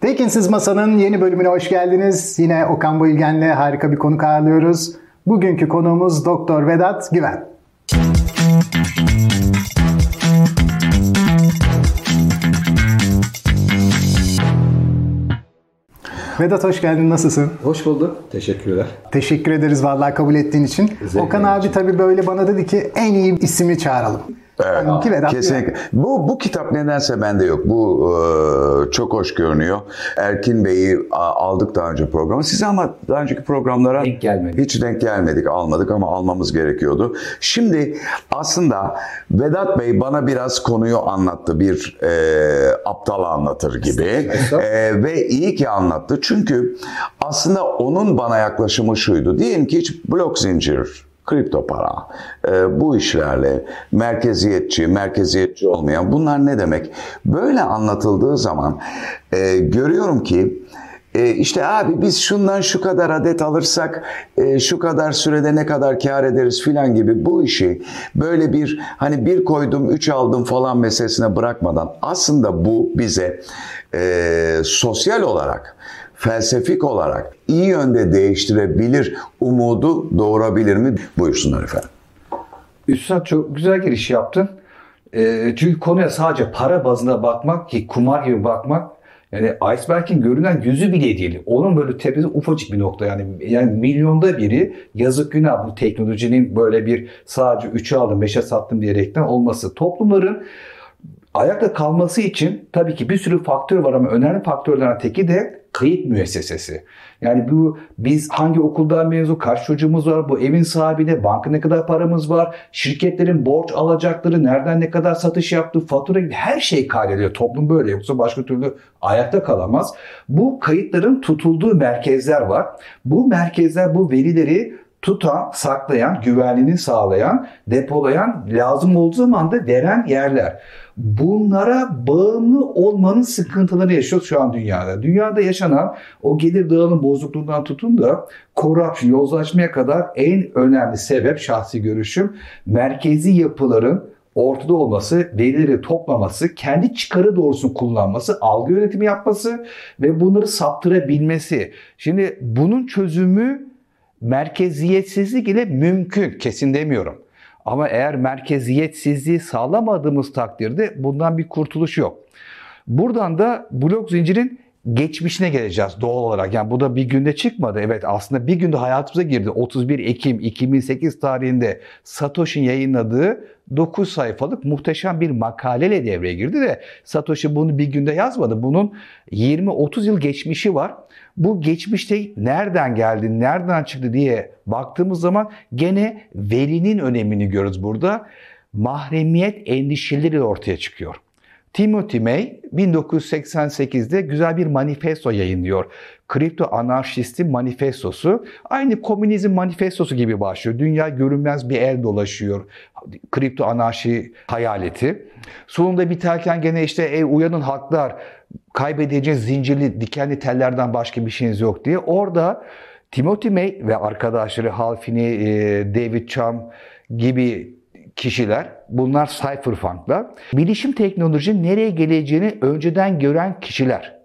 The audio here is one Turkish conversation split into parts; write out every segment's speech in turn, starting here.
Tekinsiz Masa'nın yeni bölümüne hoş geldiniz. Yine Okan Bayülgen'le harika bir konuk ağırlıyoruz. Bugünkü konuğumuz Doktor Vedat Güven. Vedat hoş geldin. Nasılsın? Hoş bulduk. Teşekkürler. Teşekkür ederiz vallahi kabul ettiğin için. Zevkle Okan abi tabii böyle bana dedi ki en iyi ismi çağıralım. Evet, Vedat kesinlikle. Bu bu kitap nedense bende yok. Bu e, çok hoş görünüyor. Erkin Bey'i aldık daha önce programa. Size ama daha önceki programlara Denk gelmedik. hiç denk gelmedik, almadık ama almamız gerekiyordu. Şimdi aslında Vedat Bey bana biraz konuyu anlattı. Bir e, aptal anlatır gibi. E, ve iyi ki anlattı. Çünkü aslında onun bana yaklaşımı şuydu. Diyelim ki hiç blok zincir kripto para, e, bu işlerle merkeziyetçi, merkeziyetçi olmayan bunlar ne demek? Böyle anlatıldığı zaman e, görüyorum ki e, işte abi biz şundan şu kadar adet alırsak e, şu kadar sürede ne kadar kar ederiz filan gibi bu işi böyle bir hani bir koydum üç aldım falan meselesine bırakmadan aslında bu bize e, sosyal olarak felsefik olarak iyi yönde değiştirebilir umudu doğurabilir mi? Buyursunlar efendim. Üstad çok güzel giriş yaptın. Ee, çünkü konuya sadece para bazında bakmak ki kumar gibi bakmak yani iceberg'in görünen yüzü bile değil. Onun böyle tepesi ufacık bir nokta yani yani milyonda biri yazık günah bu teknolojinin böyle bir sadece 3'e aldım 5'e sattım diyerekten olması. Toplumların ayakta kalması için tabii ki bir sürü faktör var ama önemli faktörlerden teki de kayıt müessesesi. Yani bu biz hangi okuldan mezun, kaç çocuğumuz var, bu evin sahibine, banka ne kadar paramız var, şirketlerin borç alacakları, nereden ne kadar satış yaptı, fatura gibi her şey kaydediyor. Toplum böyle yoksa başka türlü ayakta kalamaz. Bu kayıtların tutulduğu merkezler var. Bu merkezler bu verileri tutan, saklayan, güvenliğini sağlayan, depolayan, lazım olduğu zaman da veren yerler. Bunlara bağımlı olmanın sıkıntıları yaşıyoruz şu an dünyada. Dünyada yaşanan o gelir dağılım bozukluğundan tutun da corruption, yozlaşmaya kadar en önemli sebep şahsi görüşüm merkezi yapıların ortada olması, verileri toplaması, kendi çıkarı doğrusunu kullanması, algı yönetimi yapması ve bunları saptırabilmesi. Şimdi bunun çözümü merkeziyetsizlik ile mümkün. Kesin demiyorum. Ama eğer merkeziyetsizliği sağlamadığımız takdirde bundan bir kurtuluş yok. Buradan da blok zincirin geçmişine geleceğiz doğal olarak. Yani bu da bir günde çıkmadı. Evet aslında bir günde hayatımıza girdi. 31 Ekim 2008 tarihinde Satoshi'nin yayınladığı 9 sayfalık muhteşem bir makaleyle devreye girdi de Satoshi bunu bir günde yazmadı. Bunun 20-30 yıl geçmişi var. Bu geçmişte nereden geldi, nereden çıktı diye baktığımız zaman gene verinin önemini görürüz burada. Mahremiyet endişeleri ortaya çıkıyor. Timothy May 1988'de güzel bir manifesto yayınlıyor. Kripto Anarşistin Manifestosu. Aynı komünizm manifestosu gibi başlıyor. Dünya görünmez bir el dolaşıyor. Kripto anarşi hayaleti. Sonunda biterken gene işte ey uyanın halklar kaybedeceğiniz zincirli dikenli tellerden başka bir şeyiniz yok diye. Orada Timothy May ve arkadaşları Hal Finney, David Cham gibi kişiler, bunlar cypherpunklar, bilişim teknolojinin nereye geleceğini önceden gören kişiler.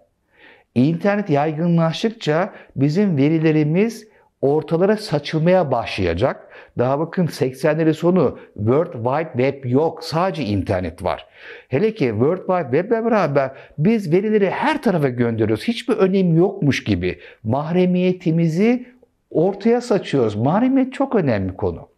İnternet yaygınlaştıkça bizim verilerimiz ortalara saçılmaya başlayacak. Daha bakın 80'lerin sonu World Wide Web yok. Sadece internet var. Hele ki World Wide Web'le beraber biz verileri her tarafa gönderiyoruz. Hiçbir önemi yokmuş gibi. Mahremiyetimizi ortaya saçıyoruz. Mahremiyet çok önemli konu.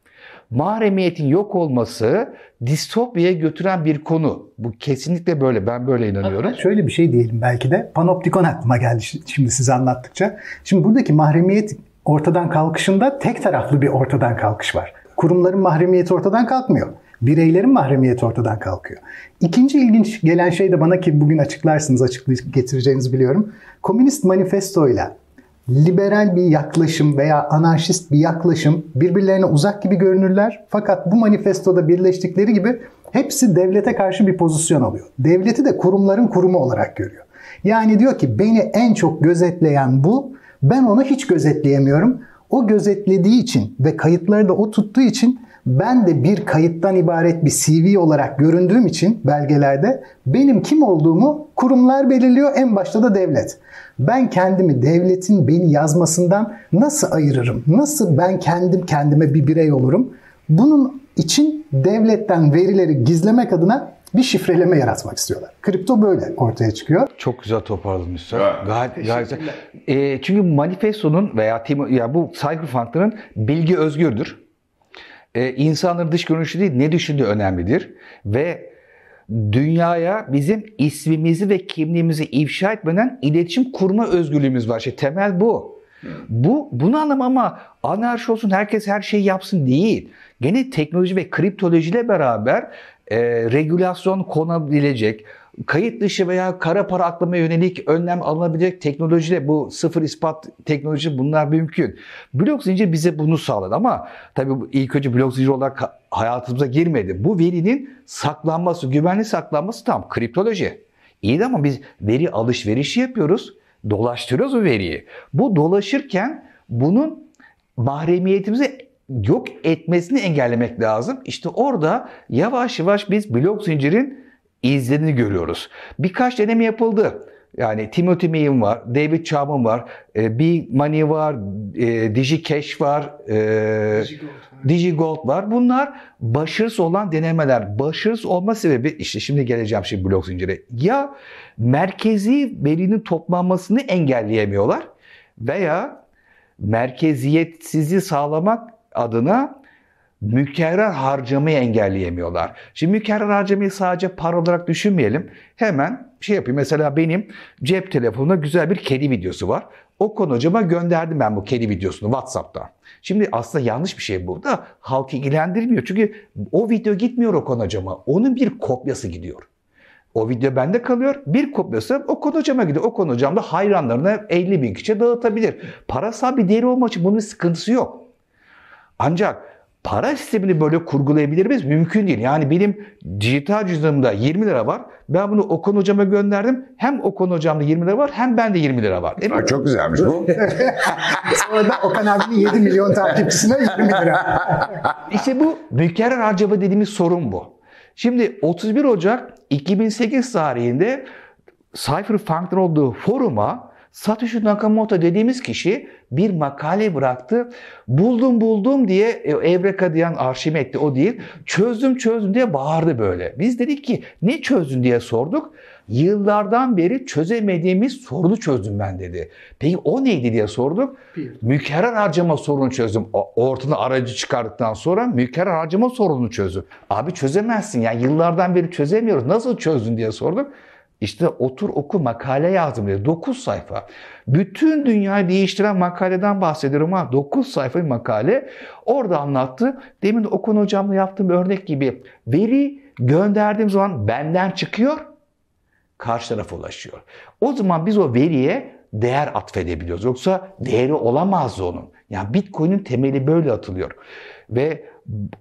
Mahremiyetin yok olması distopyaya götüren bir konu. Bu kesinlikle böyle. Ben böyle inanıyorum. Şöyle bir şey diyelim belki de. Panoptikon aklıma geldi şimdi size anlattıkça. Şimdi buradaki mahremiyet ortadan kalkışında tek taraflı bir ortadan kalkış var. Kurumların mahremiyeti ortadan kalkmıyor. Bireylerin mahremiyeti ortadan kalkıyor. İkinci ilginç gelen şey de bana ki bugün açıklarsınız, açıklayıp getireceğinizi biliyorum. Komünist manifestoyla liberal bir yaklaşım veya anarşist bir yaklaşım birbirlerine uzak gibi görünürler. Fakat bu manifestoda birleştikleri gibi hepsi devlete karşı bir pozisyon alıyor. Devleti de kurumların kurumu olarak görüyor. Yani diyor ki beni en çok gözetleyen bu, ben onu hiç gözetleyemiyorum. O gözetlediği için ve kayıtları da o tuttuğu için ben de bir kayıttan ibaret bir CV olarak göründüğüm için belgelerde benim kim olduğumu kurumlar belirliyor en başta da devlet. Ben kendimi devletin beni yazmasından nasıl ayırırım? Nasıl ben kendim kendime bir birey olurum? Bunun için devletten verileri gizlemek adına bir şifreleme yaratmak istiyorlar. Kripto böyle ortaya çıkıyor. Çok güzel toparladın Üstad. Gayet, gayet güzel. E, çünkü manifestonun veya tim, ya bu cyberpunk'ların bilgi özgürdür. E, insanların dış görünüşü değil ne düşündüğü önemlidir. Ve dünyaya bizim ismimizi ve kimliğimizi ifşa etmeden iletişim kurma özgürlüğümüz var. İşte temel bu. Bu bunu anlam ama anarşi olsun herkes her şeyi yapsın değil. Gene teknoloji ve kriptolojiyle beraber e, regülasyon konabilecek, kayıt dışı veya kara para aklama yönelik önlem alınabilecek teknolojiyle bu sıfır ispat teknoloji bunlar mümkün. Blok zincir bize bunu sağladı ama tabii ilk önce blok zincir olarak hayatımıza girmedi. Bu verinin saklanması, güvenli saklanması tam kriptoloji. İyi de ama biz veri alışverişi yapıyoruz. Dolaştırıyoruz o veriyi. Bu dolaşırken bunun mahremiyetimizi yok etmesini engellemek lazım. İşte orada yavaş yavaş biz blok zincirin izlerini görüyoruz. Birkaç deneme yapıldı. Yani Timothy May'in var, David Chapman var, e, Big Money var, e, DigiCash var, e, DigiGold var. Bunlar başarısız olan denemeler. Başarısız olma sebebi işte şimdi geleceğim şimdi blok zincire. Ya merkezi verinin toplanmasını engelleyemiyorlar veya merkeziyetsizliği sağlamak adına mükerrer harcamayı engelleyemiyorlar. Şimdi mükerrer harcamayı sadece para olarak düşünmeyelim. Hemen şey yapayım. Mesela benim cep telefonunda güzel bir kedi videosu var. O konu hocama gönderdim ben bu kedi videosunu WhatsApp'ta. Şimdi aslında yanlış bir şey burada. Halkı ilgilendirmiyor. Çünkü o video gitmiyor o konu hocama. Onun bir kopyası gidiyor. O video bende kalıyor. Bir kopyası o konu hocama gidiyor. O konu hocam da hayranlarına 50 bin kişiye dağıtabilir. Parasal bir değeri olmak için bunun bir sıkıntısı yok. Ancak para sistemini böyle kurgulayabilir miyiz? Mümkün değil. Yani benim dijital cüzdanımda 20 lira var. Ben bunu Okan hocama gönderdim. Hem Okan hocamda 20 lira var hem bende 20 lira var. Değil mi? çok güzelmiş bu. Sonra da Okan abinin 7 milyon takipçisine 20 lira. İşte bu mükerrer harcama dediğimiz sorun bu. Şimdi 31 Ocak 2008 tarihinde Cypherpunk'ın olduğu foruma Satoshi Nakamoto dediğimiz kişi bir makale bıraktı. Buldum buldum diye e, Evreka diyen Arşimet'ti o değil. Çözdüm çözdüm diye bağırdı böyle. Biz dedik ki ne çözdün diye sorduk. Yıllardan beri çözemediğimiz sorunu çözdüm ben dedi. Peki o neydi diye sorduk. Bir. Mükerrer harcama sorunu çözdüm. Ortadan aracı çıkardıktan sonra mükerrer harcama sorunu çözdüm. Abi çözemezsin ya yıllardan beri çözemiyoruz. Nasıl çözdün diye sorduk. İşte otur oku makale yazdım diye. 9 sayfa. Bütün dünyayı değiştiren makaleden bahsediyorum ha. 9 sayfa bir makale. Orada anlattı. Demin de Okun hocamla yaptığım örnek gibi. Veri gönderdiğim zaman benden çıkıyor. Karşı tarafa ulaşıyor. O zaman biz o veriye değer atfedebiliyoruz. Yoksa değeri olamazdı onun. Yani Bitcoin'in temeli böyle atılıyor. Ve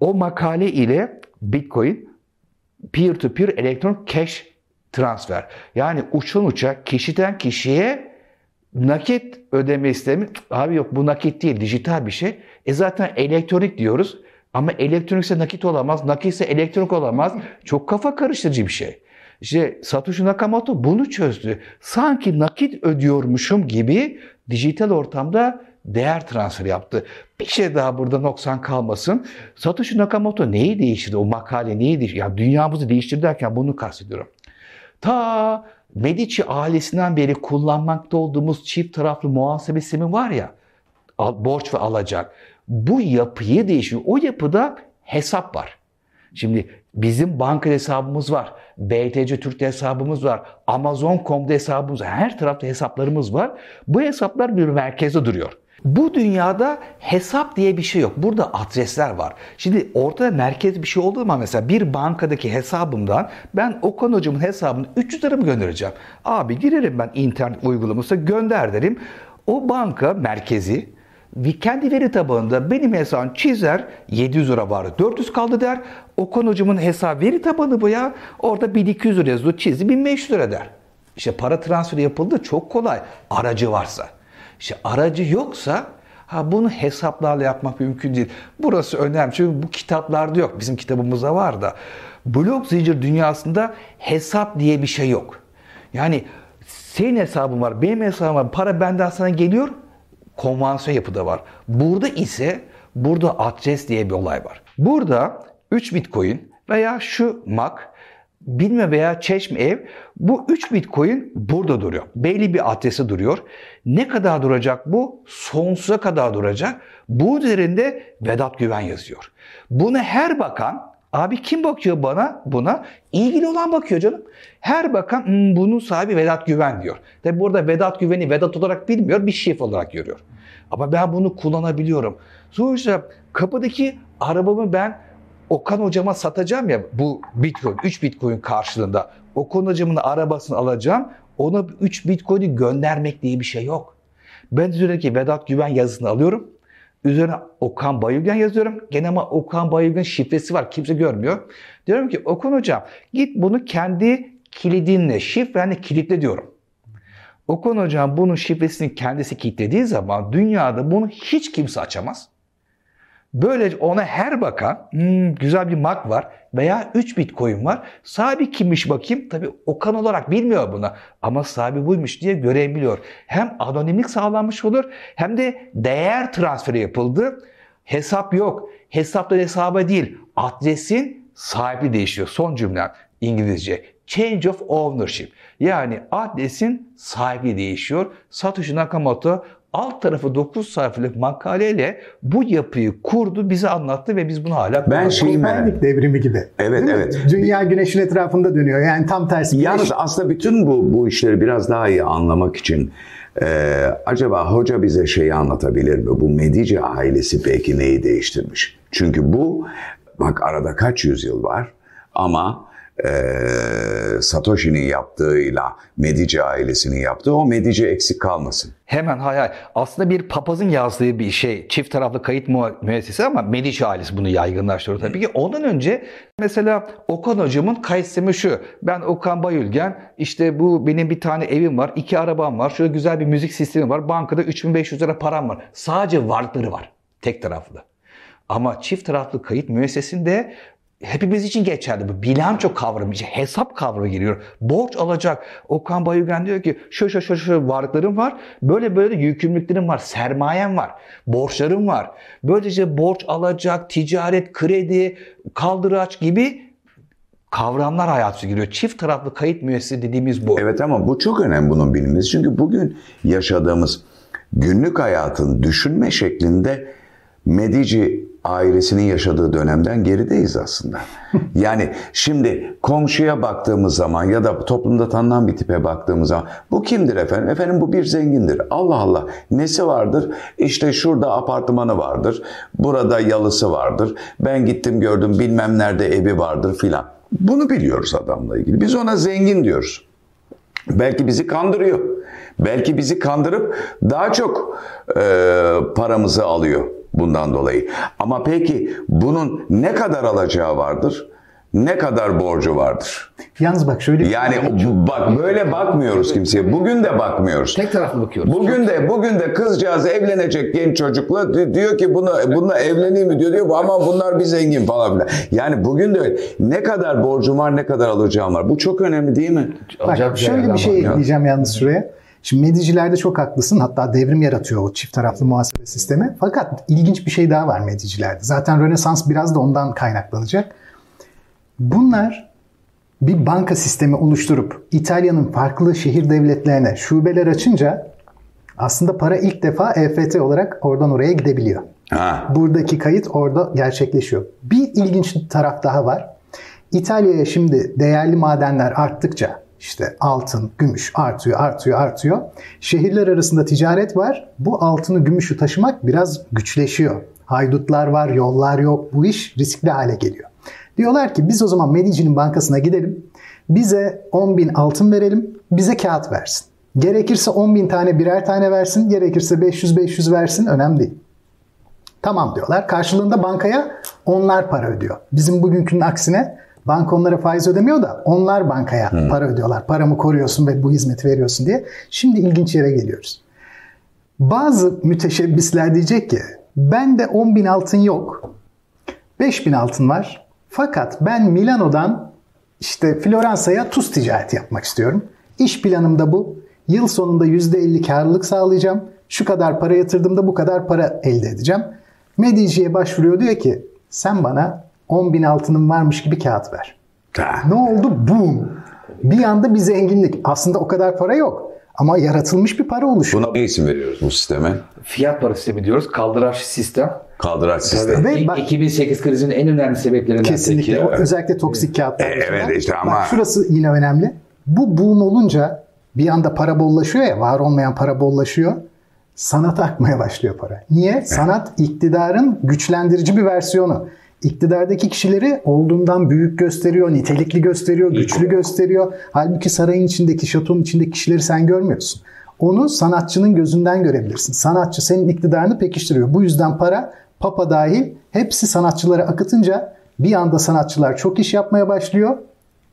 o makale ile Bitcoin peer-to-peer elektron cash transfer. Yani uçun uça kişiden kişiye nakit ödeme istemi. Abi yok bu nakit değil dijital bir şey. E zaten elektronik diyoruz. Ama elektronikse nakit olamaz. Nakitse elektronik olamaz. Çok kafa karıştırıcı bir şey. İşte Satoshi Nakamoto bunu çözdü. Sanki nakit ödüyormuşum gibi dijital ortamda değer transferi yaptı. Bir şey daha burada noksan kalmasın. Satoshi Nakamoto neyi değiştirdi? O makale neyi değiştirdi? Ya dünyamızı değiştirdi derken bunu kastediyorum. Ta Medici ailesinden beri kullanmakta olduğumuz çift taraflı muhasebe sistemi var ya, borç ve alacak. Bu yapıyı değişiyor. O yapıda hesap var. Şimdi bizim banka hesabımız var. BTC Türk hesabımız var. Amazon.com'da hesabımız var. Her tarafta hesaplarımız var. Bu hesaplar bir merkezde duruyor. Bu dünyada hesap diye bir şey yok. Burada adresler var. Şimdi ortada merkez bir şey olduğu zaman mesela bir bankadaki hesabımdan ben Okan hocamın hesabını 300 lira mı göndereceğim? Abi girerim ben internet uygulamasına gönder derim. O banka merkezi kendi veri tabanında benim hesabım çizer 700 lira vardı 400 kaldı der. Okan hocamın hesabı veri tabanı bu ya. Orada 1200 lira yazıyor çizdi 1500 lira der. İşte para transferi yapıldı çok kolay aracı varsa. İşte aracı yoksa Ha bunu hesaplarla yapmak mümkün değil. Burası önemli çünkü bu kitaplarda yok. Bizim kitabımızda var da. Blok zincir dünyasında hesap diye bir şey yok. Yani senin hesabın var, benim hesabım var. Para benden sana geliyor. Konvansiyon yapıda var. Burada ise burada adres diye bir olay var. Burada 3 Bitcoin veya şu MAC Bilme veya Çeşme ev bu 3 Bitcoin burada duruyor. Belli bir adresi duruyor. Ne kadar duracak bu? Sonsuza kadar duracak. Bu üzerinde Vedat Güven yazıyor. Bunu her bakan Abi kim bakıyor bana buna? İlgili olan bakıyor canım. Her bakan hmm, bunun sahibi Vedat Güven diyor. Tabi burada Vedat Güven'i Vedat olarak bilmiyor, bir şef olarak görüyor. Ama ben bunu kullanabiliyorum. Sonuçta kapıdaki arabamı ben Okan hocama satacağım ya bu bitcoin, 3 bitcoin karşılığında. Okan hocamın arabasını alacağım. Ona 3 bitcoin'i göndermek diye bir şey yok. Ben üzerindeki Vedat Güven yazısını alıyorum. Üzerine Okan Bayülgen yazıyorum. Gene ama Okan Bayülgen şifresi var. Kimse görmüyor. Diyorum ki Okan hocam git bunu kendi kilidinle, şifrenle kilitle diyorum. Okan hocam bunun şifresini kendisi kilitlediği zaman dünyada bunu hiç kimse açamaz. Böylece ona her bakan hmm, güzel bir mak var veya 3 bitcoin var. Sahibi kimmiş bakayım? Tabii Okan olarak bilmiyor bunu ama sahibi buymuş diye görebiliyor. Hem anonimlik sağlanmış olur hem de değer transferi yapıldı. Hesap yok. Hesaptan hesaba değil. Adresin sahibi değişiyor. Son cümle İngilizce. Change of ownership. Yani adresin sahibi değişiyor. Satoshi Nakamoto alt tarafı 9 sayfalık makaleyle bu yapıyı kurdu, bize anlattı ve biz bunu hala Ben şeyi Kopernik devrimi gibi. Evet, Değil mi? evet. Dünya güneşin etrafında dönüyor. Yani tam tersi. Güneş- Yalnız aslında bütün bu bu işleri biraz daha iyi anlamak için e, acaba hoca bize şeyi anlatabilir mi? Bu Medici ailesi belki neyi değiştirmiş? Çünkü bu bak arada kaç yüzyıl var ama e, Satoshi'nin yaptığıyla Medici ailesinin yaptığı o Medici eksik kalmasın. Hemen hay hay. Aslında bir papazın yazdığı bir şey. Çift taraflı kayıt müessesesi ama Medici ailesi bunu yaygınlaştırıyor tabii ki. Ondan önce mesela Okan hocamın kayıt sistemi şu. Ben Okan Bayülgen. işte bu benim bir tane evim var. iki arabam var. Şöyle güzel bir müzik sistemi var. Bankada 3500 lira param var. Sadece varlıkları var. Tek taraflı. Ama çift taraflı kayıt müessesinde hepimiz için geçerli bu. Bilanço kavramı, hesap kavramı giriyor. Borç alacak. Okan Bayülgen diyor ki şu şu şu şu varlıklarım var. Böyle böyle yükümlülüklerim var. Sermayem var. Borçlarım var. Böylece borç alacak, ticaret, kredi, kaldıraç gibi kavramlar hayatımıza giriyor. Çift taraflı kayıt müessesesi dediğimiz bu. Evet ama bu çok önemli bunun bilinmesi. Çünkü bugün yaşadığımız günlük hayatın düşünme şeklinde Medici ailesinin yaşadığı dönemden gerideyiz aslında. Yani şimdi komşuya baktığımız zaman ya da toplumda tanınan bir tipe baktığımız zaman bu kimdir efendim? Efendim bu bir zengindir. Allah Allah. Nesi vardır? İşte şurada apartmanı vardır. Burada yalısı vardır. Ben gittim gördüm bilmem nerede evi vardır filan. Bunu biliyoruz adamla ilgili. Biz ona zengin diyoruz. Belki bizi kandırıyor. Belki bizi kandırıp daha çok e, paramızı alıyor bundan dolayı. Ama peki bunun ne kadar alacağı vardır? Ne kadar borcu vardır? Yalnız bak şöyle bir- Yani bu- bak böyle bakmıyoruz kimseye. Bugün de bakmıyoruz. Tek taraflı bakıyoruz. Bugün de bugün de kızcağız evlenecek genç çocukla di- diyor ki bunu bununla evleneyim mi diyor diyor ama bunlar bir zengin falan filan. Yani bugün de öyle. ne kadar borcum var ne kadar alacağım var. Bu çok önemli değil mi? Acayip Bak şöyle yerden bir şey ekleyeceğim yalnız şuraya. Şimdi Medicilerde çok haklısın. Hatta devrim yaratıyor o çift taraflı muhasebe sistemi. Fakat ilginç bir şey daha var Medicilerde. Zaten Rönesans biraz da ondan kaynaklanacak. Bunlar bir banka sistemi oluşturup İtalya'nın farklı şehir devletlerine şubeler açınca aslında para ilk defa EFT olarak oradan oraya gidebiliyor. Ha. Buradaki kayıt orada gerçekleşiyor. Bir ilginç taraf daha var. İtalya'ya şimdi değerli madenler arttıkça işte altın, gümüş artıyor, artıyor, artıyor. Şehirler arasında ticaret var. Bu altını, gümüşü taşımak biraz güçleşiyor. Haydutlar var, yollar yok. Bu iş riskli hale geliyor. Diyorlar ki biz o zaman Medici'nin bankasına gidelim. Bize 10 bin altın verelim. Bize kağıt versin. Gerekirse 10 bin tane birer tane versin. Gerekirse 500-500 versin. Önemli değil. Tamam diyorlar. Karşılığında bankaya onlar para ödüyor. Bizim bugünkünün aksine banka onlara faiz ödemiyor da onlar bankaya para ödüyorlar. Paramı koruyorsun ve bu hizmeti veriyorsun diye. Şimdi ilginç yere geliyoruz. Bazı müteşebbisler diyecek ki bende 10 bin altın yok. 5 bin altın var. Fakat ben Milano'dan işte Floransa'ya tuz ticareti yapmak istiyorum. İş planım da bu. Yıl sonunda %50 karlılık sağlayacağım. Şu kadar para yatırdığımda bu kadar para elde edeceğim. Medici'ye başvuruyor diyor ki sen bana 10 bin altının varmış gibi kağıt ver. Ne oldu? Boom. Bir anda bir zenginlik. Aslında o kadar para yok. Ama yaratılmış bir para oluşuyor. Buna ne isim veriyoruz bu sisteme? Fiyat para sistemi diyoruz. Kaldıraç sistem. Kaldıraç sistemi. Ve İlk bak- 2008 krizinin en önemli sebeplerinden Kesinlikle. biri. O özellikle toksik kağıtlar. E, evet işte ama- Bak şurası yine önemli. Bu boom olunca bir anda para bollaşıyor ya, var olmayan para bollaşıyor. Sanata akmaya başlıyor para. Niye? Sanat iktidarın güçlendirici bir versiyonu. İktidardaki kişileri olduğundan büyük gösteriyor, nitelikli gösteriyor, güçlü gösteriyor. Halbuki sarayın içindeki, şatonun içindeki kişileri sen görmüyorsun. Onu sanatçının gözünden görebilirsin. Sanatçı senin iktidarını pekiştiriyor. Bu yüzden para, papa dahil hepsi sanatçılara akıtınca bir anda sanatçılar çok iş yapmaya başlıyor.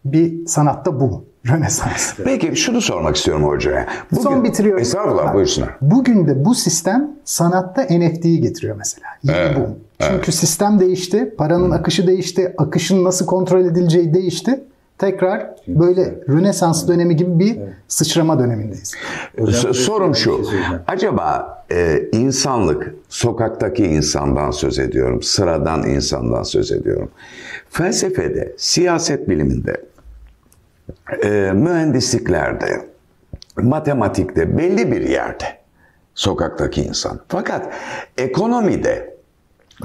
Bir sanatta bu. Rönesans. Peki şunu sormak istiyorum hocaya. Bugün, Son bitiriyorum. Estağfurullah buyursunlar. Bugün de bu sistem sanatta NFT'yi getiriyor mesela. Yeni Evet, boom. Çünkü sistem değişti, paranın akışı değişti, akışın nasıl kontrol edileceği değişti. Tekrar böyle Rönesans dönemi gibi bir sıçrama dönemindeyiz. Sorum şu. şey. Acaba e, insanlık, sokaktaki insandan söz ediyorum, sıradan insandan söz ediyorum. Felsefede, siyaset biliminde, e, mühendisliklerde, matematikte belli bir yerde sokaktaki insan. Fakat ekonomide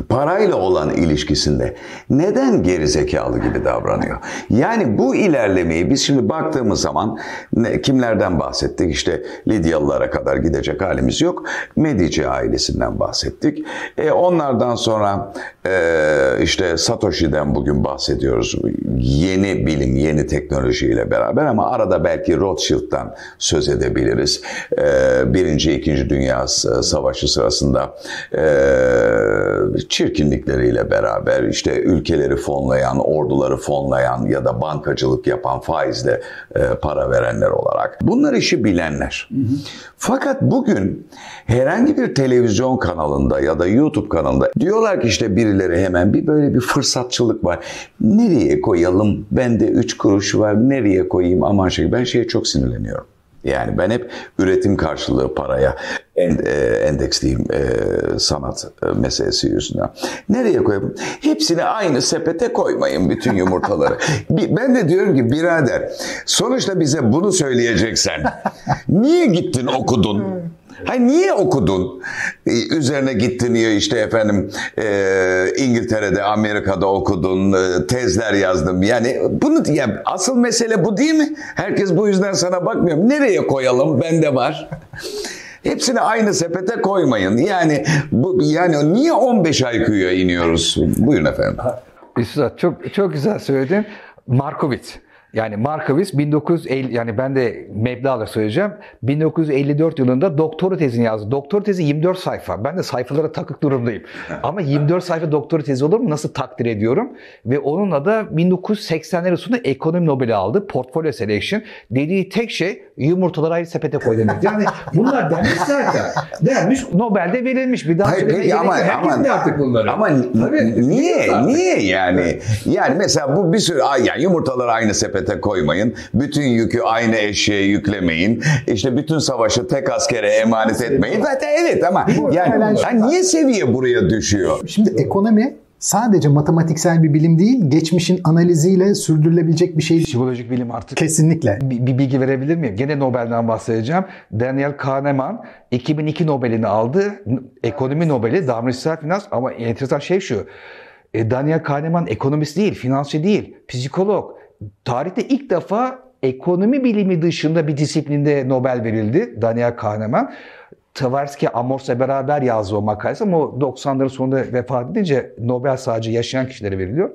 parayla olan ilişkisinde neden gerizekalı gibi davranıyor? Yani bu ilerlemeyi biz şimdi baktığımız zaman ne, kimlerden bahsettik? İşte Lidyalılara kadar gidecek halimiz yok. Medici ailesinden bahsettik. E, onlardan sonra e, işte Satoshi'den bugün bahsediyoruz. Yeni bilim, yeni teknolojiyle beraber ama arada belki Rothschild'dan söz edebiliriz. E, Birinci, İkinci Dünya Savaşı sırasında e, çirkinlikleriyle beraber işte ülkeleri fonlayan, orduları fonlayan ya da bankacılık yapan faizle e, para verenler olarak. Bunlar işi bilenler. Fakat bugün herhangi bir televizyon kanalında ya da YouTube kanalında diyorlar ki işte birileri hemen bir böyle bir fırsatçılık var. Nereye koyalım? Bende 3 kuruş var. Nereye koyayım? Aman şey. Ben şeye çok sinirleniyorum. Yani ben hep üretim karşılığı paraya en, e, endeksliyim e, sanat e, meselesi yüzünden. Nereye koyayım? Hepsini aynı sepete koymayın bütün yumurtaları. Ben de diyorum ki birader sonuçta bize bunu söyleyeceksen niye gittin okudun? Hayır niye okudun? Ee, Üzerine gittin ya işte efendim e, İngiltere'de, Amerika'da okudun, e, tezler yazdım. Yani bunu yani asıl mesele bu değil mi? Herkes bu yüzden sana bakmıyor. Nereye koyalım? Bende var. Hepsini aynı sepete koymayın. Yani bu yani niye 15 IQ'ya iniyoruz? Buyurun efendim. Üstad çok çok güzel söyledin. Markovits. Yani Markovits 1950 yani ben de meblağla söyleyeceğim. 1954 yılında doktora tezini yazdı. Doktora tezi 24 sayfa. Ben de sayfalara takık durumdayım. Ama 24 sayfa doktora tezi olur mu? Nasıl takdir ediyorum? Ve onunla da 1980'lerin sonunda ekonomi Nobel'i aldı. Portfolio Selection. Dediği tek şey yumurtaları ayrı sepete koy demek. Yani bunlar denmiş zaten. Denmiş Nobel'de verilmiş. Bir daha Hayır peki ama ama artık bunları. ama Tabii. niye niye yani yani mesela bu bir sürü ay yani yumurtaları aynı sepete koymayın. Bütün yükü aynı eşeğe yüklemeyin. İşte bütün savaşı tek askere emanet etmeyin. Zaten evet ama yani, yani niye seviye buraya düşüyor? Şimdi ekonomi sadece matematiksel bir bilim değil, geçmişin analiziyle sürdürülebilecek bir şey. Psikolojik bilim artık Kesinlikle. bir, bir bilgi verebilir miyim? Gene Nobel'den bahsedeceğim. Daniel Kahneman 2002 Nobel'ini aldı. Ekonomi Nobel'i, davranışsal finans ama enteresan şey şu. E, Daniel Kahneman ekonomist değil, finansçı değil, psikolog. Tarihte ilk defa ekonomi bilimi dışında bir disiplinde Nobel verildi Daniel Kahneman. Tversky Amors'la beraber yazdı o makalesi ama o 90'ların sonunda vefat edince Nobel sadece yaşayan kişilere veriliyor.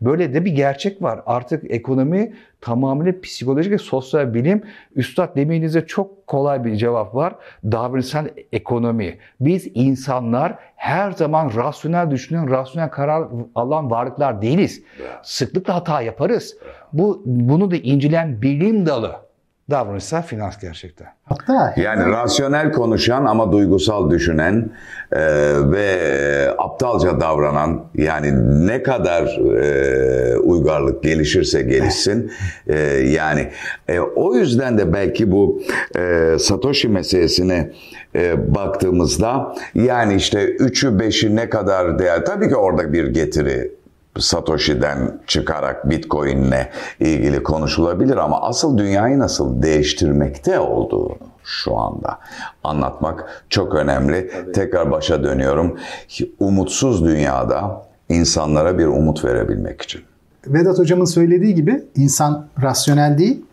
Böyle de bir gerçek var. Artık ekonomi tamamıyla psikolojik ve sosyal bilim. Üstad demeğinize çok kolay bir cevap var. Davranışsal ekonomi. Biz insanlar her zaman rasyonel düşünen, rasyonel karar alan varlıklar değiliz. Sıklıkla hata yaparız. Bu Bunu da incelen bilim dalı davranışsal finans gerçekten. Hatta Yani rasyonel konuşan ama duygusal düşünen e, ve aptalca davranan yani ne kadar e, uygarlık gelişirse gelişsin e, yani e, o yüzden de belki bu e, Satoshi meselesine e, baktığımızda yani işte üçü beşi ne kadar değer tabii ki orada bir getiri Satoshi'den çıkarak Bitcoin'le ilgili konuşulabilir ama asıl dünyayı nasıl değiştirmekte olduğunu şu anda anlatmak çok önemli. Tabii. Tekrar başa dönüyorum. Umutsuz dünyada insanlara bir umut verebilmek için. Vedat hocamın söylediği gibi insan rasyonel değil.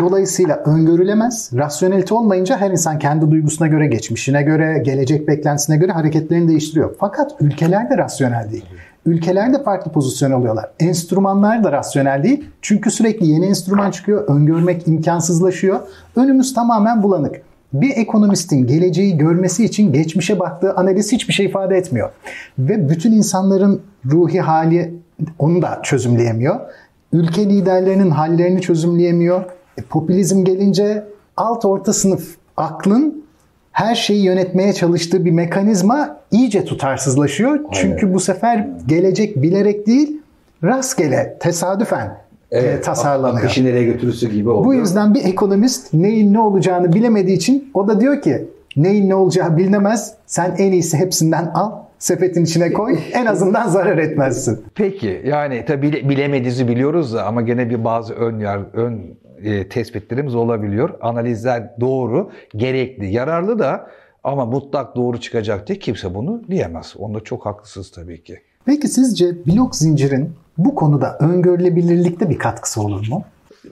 Dolayısıyla öngörülemez. Rasyonelite olmayınca her insan kendi duygusuna göre, geçmişine göre, gelecek beklentisine göre hareketlerini değiştiriyor. Fakat ülkeler de rasyonel değil. Ülkeler de farklı pozisyon alıyorlar. Enstrümanlar da rasyonel değil. Çünkü sürekli yeni enstrüman çıkıyor. Öngörmek imkansızlaşıyor. Önümüz tamamen bulanık. Bir ekonomistin geleceği görmesi için geçmişe baktığı analiz hiçbir şey ifade etmiyor. Ve bütün insanların ruhi hali onu da çözümleyemiyor. Ülke liderlerinin hallerini çözümleyemiyor. E, popülizm gelince alt orta sınıf aklın her şeyi yönetmeye çalıştığı bir mekanizma iyice tutarsızlaşıyor. Aynen. Çünkü bu sefer gelecek bilerek değil, rastgele, tesadüfen e, evet, tasarlanıyor. Akışı nereye götürürse gibi oldu. Bu yüzden bir ekonomist neyin ne olacağını bilemediği için o da diyor ki neyin ne olacağı bilinemez. Sen en iyisi hepsinden al sepetin içine koy. En azından zarar etmezsin. Peki yani tabi bilemediğinizi biliyoruz da ama gene bir bazı ön yar, ön e, tespitlerimiz olabiliyor. Analizler doğru, gerekli, yararlı da ama mutlak doğru çıkacak diye kimse bunu diyemez. Onda çok haklısınız tabii ki. Peki sizce blok zincirin bu konuda öngörülebilirlikte bir katkısı olur mu?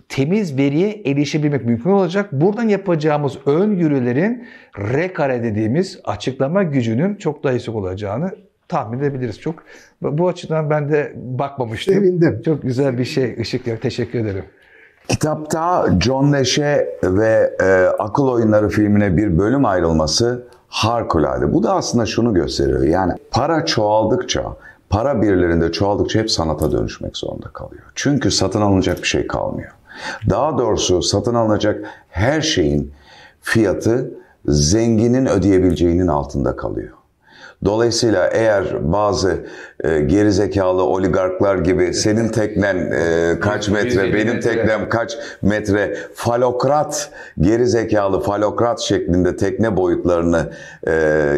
Temiz veriye erişebilmek mümkün olacak. Buradan yapacağımız öngörülerin rekare dediğimiz açıklama gücünün çok daha yüksek olacağını tahmin edebiliriz. Çok bu açıdan ben de bakmamıştım. Sevindim. Çok güzel bir şey. Işık teşekkür ederim. Kitapta John Nash'e ve e, Akıl Oyunları filmine bir bölüm ayrılması harikulade. Bu da aslında şunu gösteriyor. Yani para çoğaldıkça, para birilerinde çoğaldıkça hep sanata dönüşmek zorunda kalıyor. Çünkü satın alınacak bir şey kalmıyor. Daha doğrusu satın alınacak her şeyin fiyatı zenginin ödeyebileceğinin altında kalıyor. Dolayısıyla eğer bazı e, gerizekalı oligarklar gibi senin teknen e, kaç metre, benim teknem kaç metre falokrat, gerizekalı falokrat şeklinde tekne boyutlarını e,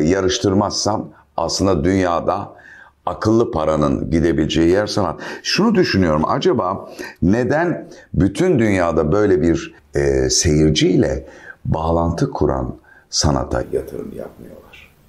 yarıştırmazsam aslında dünyada akıllı paranın gidebileceği yer sanat. Şunu düşünüyorum acaba neden bütün dünyada böyle bir e, seyirciyle bağlantı kuran sanata yatırım yapmıyorlar?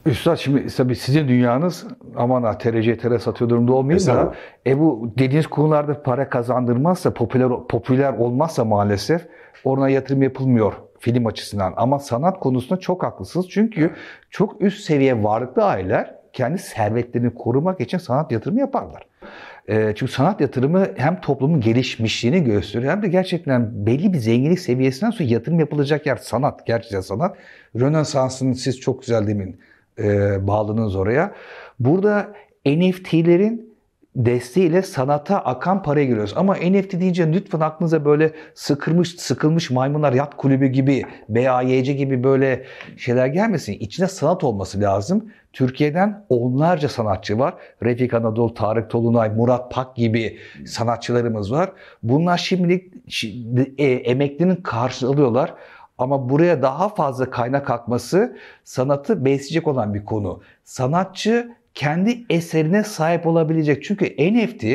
Üstad şimdi tabii sizin dünyanız aman ha TRC TR satıyor durumda olmayayım da e bu dediğiniz konularda para kazandırmazsa popüler popüler olmazsa maalesef ona yatırım yapılmıyor film açısından. Ama sanat konusunda çok haklısınız. Çünkü çok üst seviye varlıklı aileler kendi servetlerini korumak için sanat yatırımı yaparlar. E, çünkü sanat yatırımı hem toplumun gelişmişliğini gösteriyor hem de gerçekten belli bir zenginlik seviyesinden sonra yatırım yapılacak yer sanat, gerçekten sanat. Rönesans'ın siz çok güzel demin e, bağladınız oraya. Burada NFT'lerin desteğiyle sanata akan paraya giriyoruz. Ama NFT deyince lütfen aklınıza böyle sıkılmış, sıkılmış maymunlar yat kulübü gibi, BAYC gibi böyle şeyler gelmesin. İçinde sanat olması lazım. Türkiye'den onlarca sanatçı var. Refik Anadolu, Tarık Tolunay, Murat Pak gibi sanatçılarımız var. Bunlar şimdilik e, emeklinin karşılığını alıyorlar. Ama buraya daha fazla kaynak akması sanatı besleyecek olan bir konu. Sanatçı kendi eserine sahip olabilecek. Çünkü NFT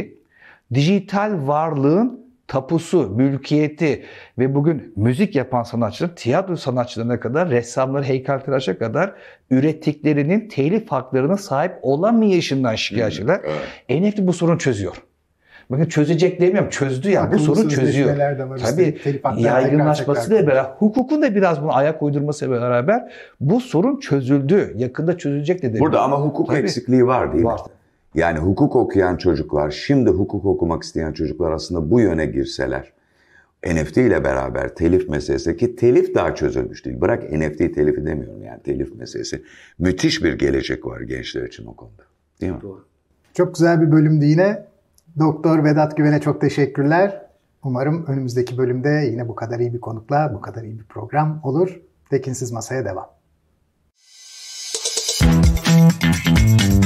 dijital varlığın tapusu, mülkiyeti ve bugün müzik yapan sanatçılar, tiyatro sanatçılarına kadar, ressamları, heykeltıraşa kadar ürettiklerinin telif haklarına sahip olamayışından şikayetçiler. Evet. NFT bu sorunu çözüyor. Bakın çözecek demiyorum. Çözdü ya. Bu sorun çözüyor. De var, Tabii yaygınlaşmasıyla beraber, hukukun da biraz bunu ayak uydurmasıyla beraber bu sorun çözüldü. Yakında çözülecek de Burada ama hukuk Tabii. eksikliği var değil var. mi? Yani hukuk okuyan çocuklar, şimdi hukuk okumak isteyen çocuklar aslında bu yöne girseler, NFT ile beraber telif meselesi ki telif daha çözülmüş değil. Bırak NFT telifi demiyorum yani telif meselesi. Müthiş bir gelecek var gençler için o konuda. Değil mi? Doğru. Çok güzel bir bölümdü yine. Doktor Vedat Güven'e çok teşekkürler. Umarım önümüzdeki bölümde yine bu kadar iyi bir konukla, bu kadar iyi bir program olur. Tekinsiz Masaya devam. Müzik